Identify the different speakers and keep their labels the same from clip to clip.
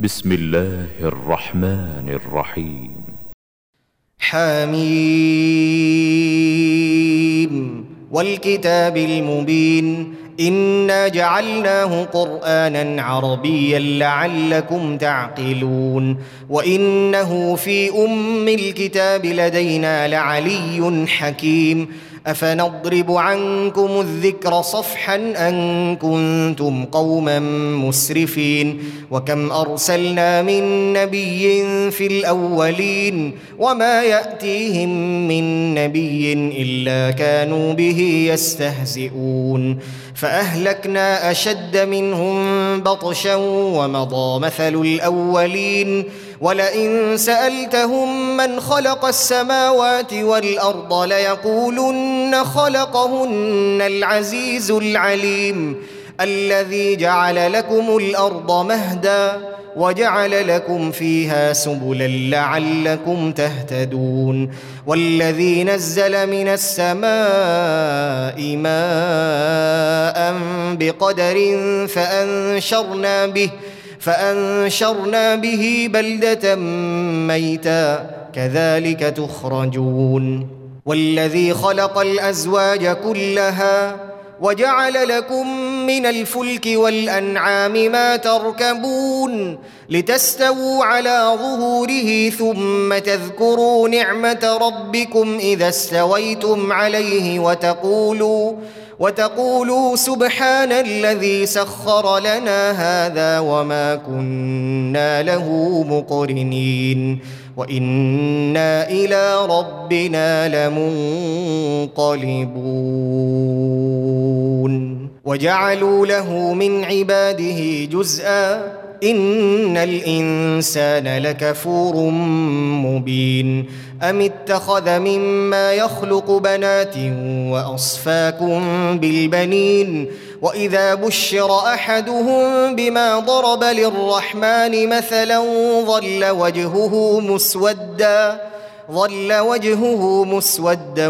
Speaker 1: بسم الله الرحمن الرحيم
Speaker 2: حميم والكتاب المبين انا جعلناه قرانا عربيا لعلكم تعقلون وانه في ام الكتاب لدينا لعلي حكيم افنضرب عنكم الذكر صفحا ان كنتم قوما مسرفين وكم ارسلنا من نبي في الاولين وما ياتيهم من نبي الا كانوا به يستهزئون فاهلكنا اشد منهم بطشا ومضى مثل الاولين ولئن سالتهم من خلق السماوات والارض ليقولن خلقهن العزيز العليم الذي جعل لكم الارض مهدا وجعل لكم فيها سبلا لعلكم تهتدون والذي نزل من السماء ماء بقدر فانشرنا به ۖ فانشرنا به بلده ميتا كذلك تخرجون والذي خلق الازواج كلها وجعل لكم من الفلك والانعام ما تركبون لتستووا على ظهوره ثم تذكروا نعمه ربكم اذا استويتم عليه وتقولوا وتقولوا سبحان الذي سخر لنا هذا وما كنا له مقرنين وانا الى ربنا لمنقلبون وجعلوا له من عباده جزءا ان الانسان لكفور مبين أم اتخذ مما يخلق بنات وأصفاكم بالبنين وإذا بشر أحدهم بما ضرب للرحمن مثلا ظل وجهه مسوداً ظل وجهه مسودا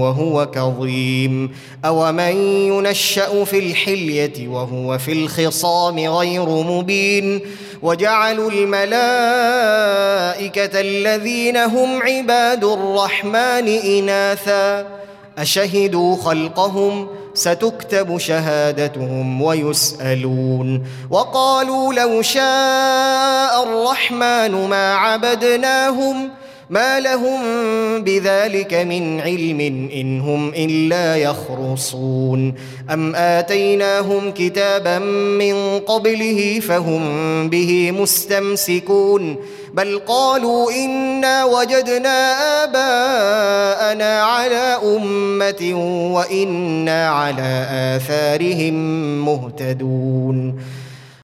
Speaker 2: وهو كظيم اومن ينشا في الحليه وهو في الخصام غير مبين وجعلوا الملائكه الذين هم عباد الرحمن اناثا اشهدوا خلقهم ستكتب شهادتهم ويسالون وقالوا لو شاء الرحمن ما عبدناهم ما لهم بذلك من علم ان هم الا يخرصون ام اتيناهم كتابا من قبله فهم به مستمسكون بل قالوا انا وجدنا اباءنا على امه وانا على اثارهم مهتدون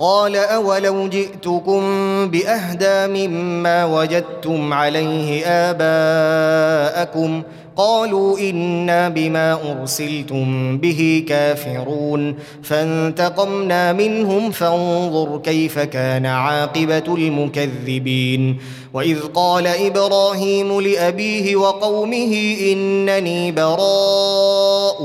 Speaker 2: قال اولو جئتكم باهدى مما وجدتم عليه اباءكم قالوا انا بما ارسلتم به كافرون فانتقمنا منهم فانظر كيف كان عاقبه المكذبين واذ قال ابراهيم لابيه وقومه انني براء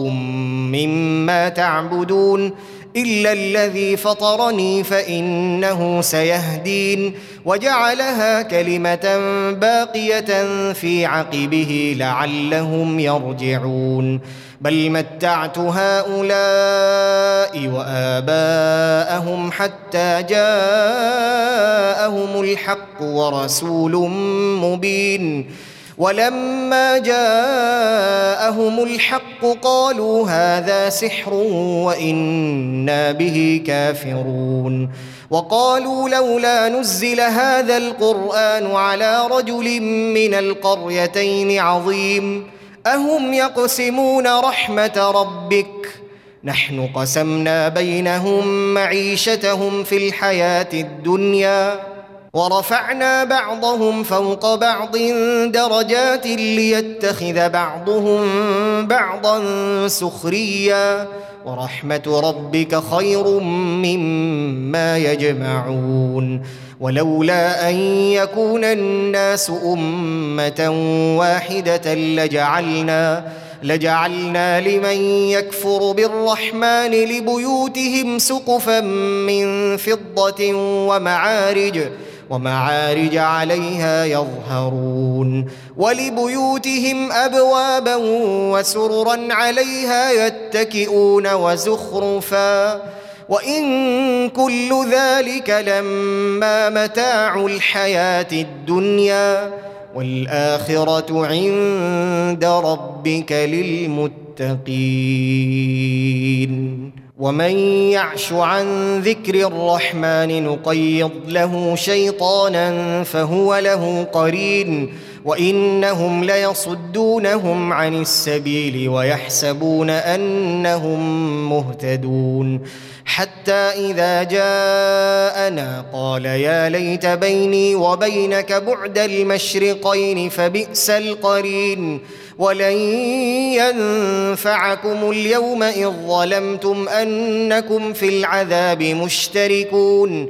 Speaker 2: مما تعبدون الا الذي فطرني فانه سيهدين وجعلها كلمه باقيه في عقبه لعلهم يرجعون بل متعت هؤلاء واباءهم حتى جاءهم الحق ورسول مبين ولما جاءهم الحق قالوا هذا سحر وانا به كافرون وقالوا لولا نزل هذا القران على رجل من القريتين عظيم اهم يقسمون رحمه ربك نحن قسمنا بينهم معيشتهم في الحياه الدنيا ورفعنا بعضهم فوق بعض درجات ليتخذ بعضهم بعضا سخريا ورحمه ربك خير مما يجمعون ولولا ان يكون الناس امه واحده لجعلنا لجعلنا لمن يكفر بالرحمن لبيوتهم سقفا من فضه ومعارج ومعارج عليها يظهرون ولبيوتهم أبوابا وسررا عليها يتكئون وزخرفا وإن كل ذلك لما متاع الحياة الدنيا والآخرة عند ربك للمتقين ومن يعش عن ذكر الرحمن نقيض له شيطانا فهو له قرين وانهم ليصدونهم عن السبيل ويحسبون انهم مهتدون حتى اذا جاءنا قال يا ليت بيني وبينك بعد المشرقين فبئس القرين ولن ينفعكم اليوم اذ ظلمتم انكم في العذاب مشتركون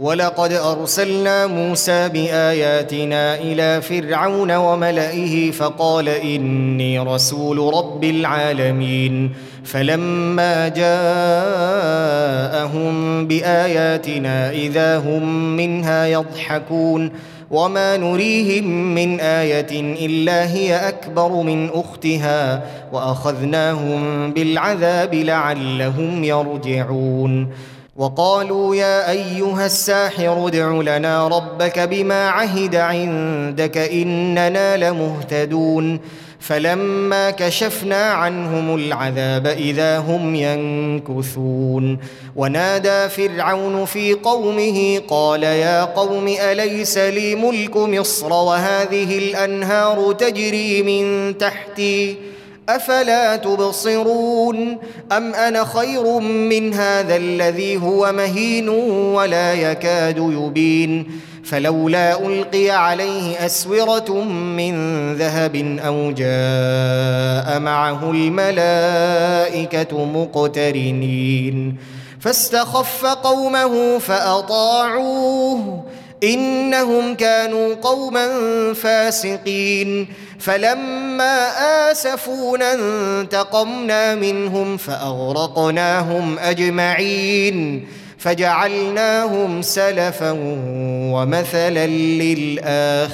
Speaker 2: ولقد ارسلنا موسى باياتنا الى فرعون وملئه فقال اني رسول رب العالمين فلما جاءهم باياتنا اذا هم منها يضحكون وما نريهم من ايه الا هي اكبر من اختها واخذناهم بالعذاب لعلهم يرجعون وقالوا يا ايها الساحر ادع لنا ربك بما عهد عندك اننا لمهتدون فلما كشفنا عنهم العذاب اذا هم ينكثون ونادى فرعون في قومه قال يا قوم اليس لي ملك مصر وهذه الانهار تجري من تحتي افلا تبصرون ام انا خير من هذا الذي هو مهين ولا يكاد يبين فلولا القي عليه اسوره من ذهب او جاء معه الملائكه مقترنين فاستخف قومه فاطاعوه انهم كانوا قوما فاسقين فلما آسفونا انتقمنا منهم فأغرقناهم أجمعين فجعلناهم سلفا ومثلا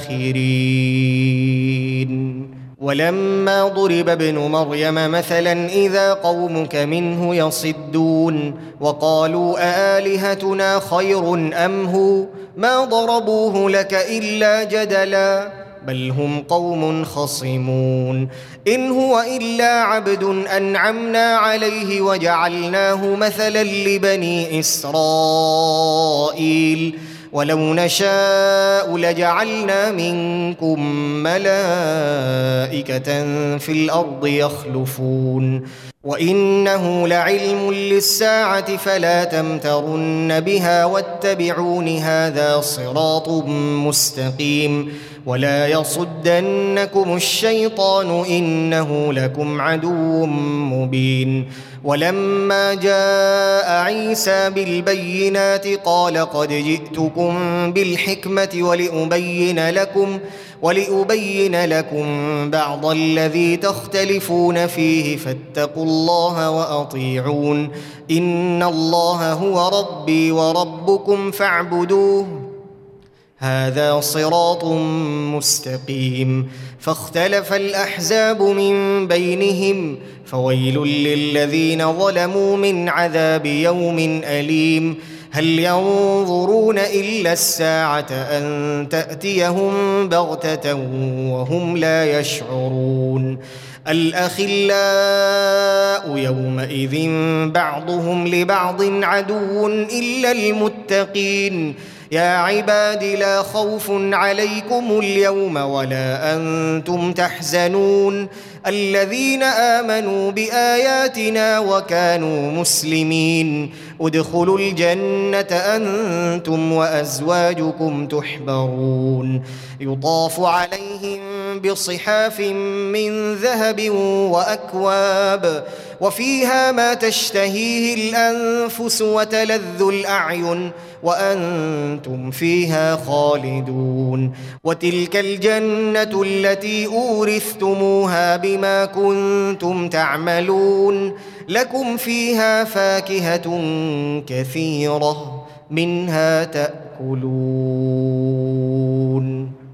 Speaker 2: للآخرين ولما ضرب ابن مريم مثلا إذا قومك منه يصدون وقالوا آلهتنا خير أم هو ما ضربوه لك إلا جدلاً بل هم قوم خصمون ان هو الا عبد انعمنا عليه وجعلناه مثلا لبني اسرائيل ولو نشاء لجعلنا منكم ملائكه في الارض يخلفون وانه لعلم للساعه فلا تمترن بها واتبعون هذا صراط مستقيم ولا يصدنكم الشيطان انه لكم عدو مبين ولما جاء عيسى بالبينات قال قد جئتكم بالحكمه ولابين لكم ولابين لكم بعض الذي تختلفون فيه فاتقوا الله واطيعون ان الله هو ربي وربكم فاعبدوه هذا صراط مستقيم فاختلف الاحزاب من بينهم فويل للذين ظلموا من عذاب يوم اليم هل ينظرون الا الساعه ان تاتيهم بغته وهم لا يشعرون الاخلاء يومئذ بعضهم لبعض عدو الا المتقين يا عباد لا خوف عليكم اليوم ولا انتم تحزنون الذين امنوا باياتنا وكانوا مسلمين ادخلوا الجنه انتم وازواجكم تحبرون يطاف عليهم بصحاف من ذهب واكواب وفيها ما تشتهيه الانفس وتلذ الاعين وانتم فيها خالدون وتلك الجنه التي اورثتموها بما بما كنتم تعملون لكم فيها فاكهه كثيره منها تاكلون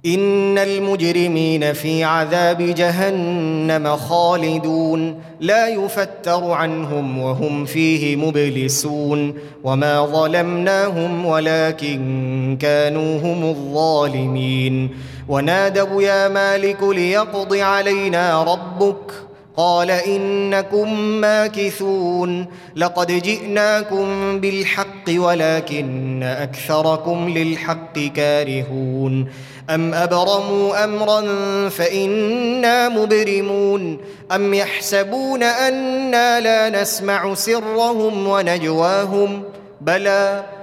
Speaker 2: ان المجرمين في عذاب جهنم خالدون لا يفتر عنهم وهم فيه مبلسون وما ظلمناهم ولكن كانوا هم الظالمين ونادوا يا مالك ليقض علينا ربك قال انكم ماكثون لقد جئناكم بالحق ولكن اكثركم للحق كارهون ام ابرموا امرا فانا مبرمون ام يحسبون انا لا نسمع سرهم ونجواهم بلى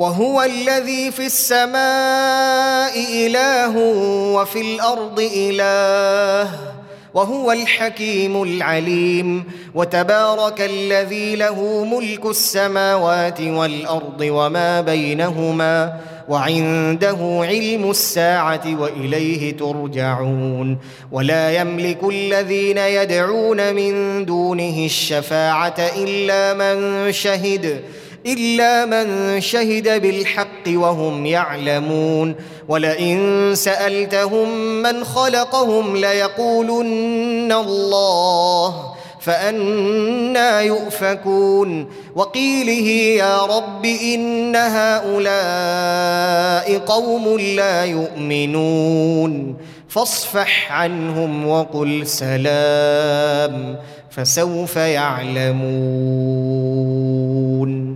Speaker 2: وهو الذي في السماء اله وفي الارض اله وهو الحكيم العليم وتبارك الذي له ملك السماوات والارض وما بينهما وعنده علم الساعه واليه ترجعون ولا يملك الذين يدعون من دونه الشفاعه الا من شهد الا من شهد بالحق وهم يعلمون ولئن سالتهم من خلقهم ليقولن الله فأنا يؤفكون وقيله يا رب إن هؤلاء قوم لا يؤمنون فاصفح عنهم وقل سلام فسوف يعلمون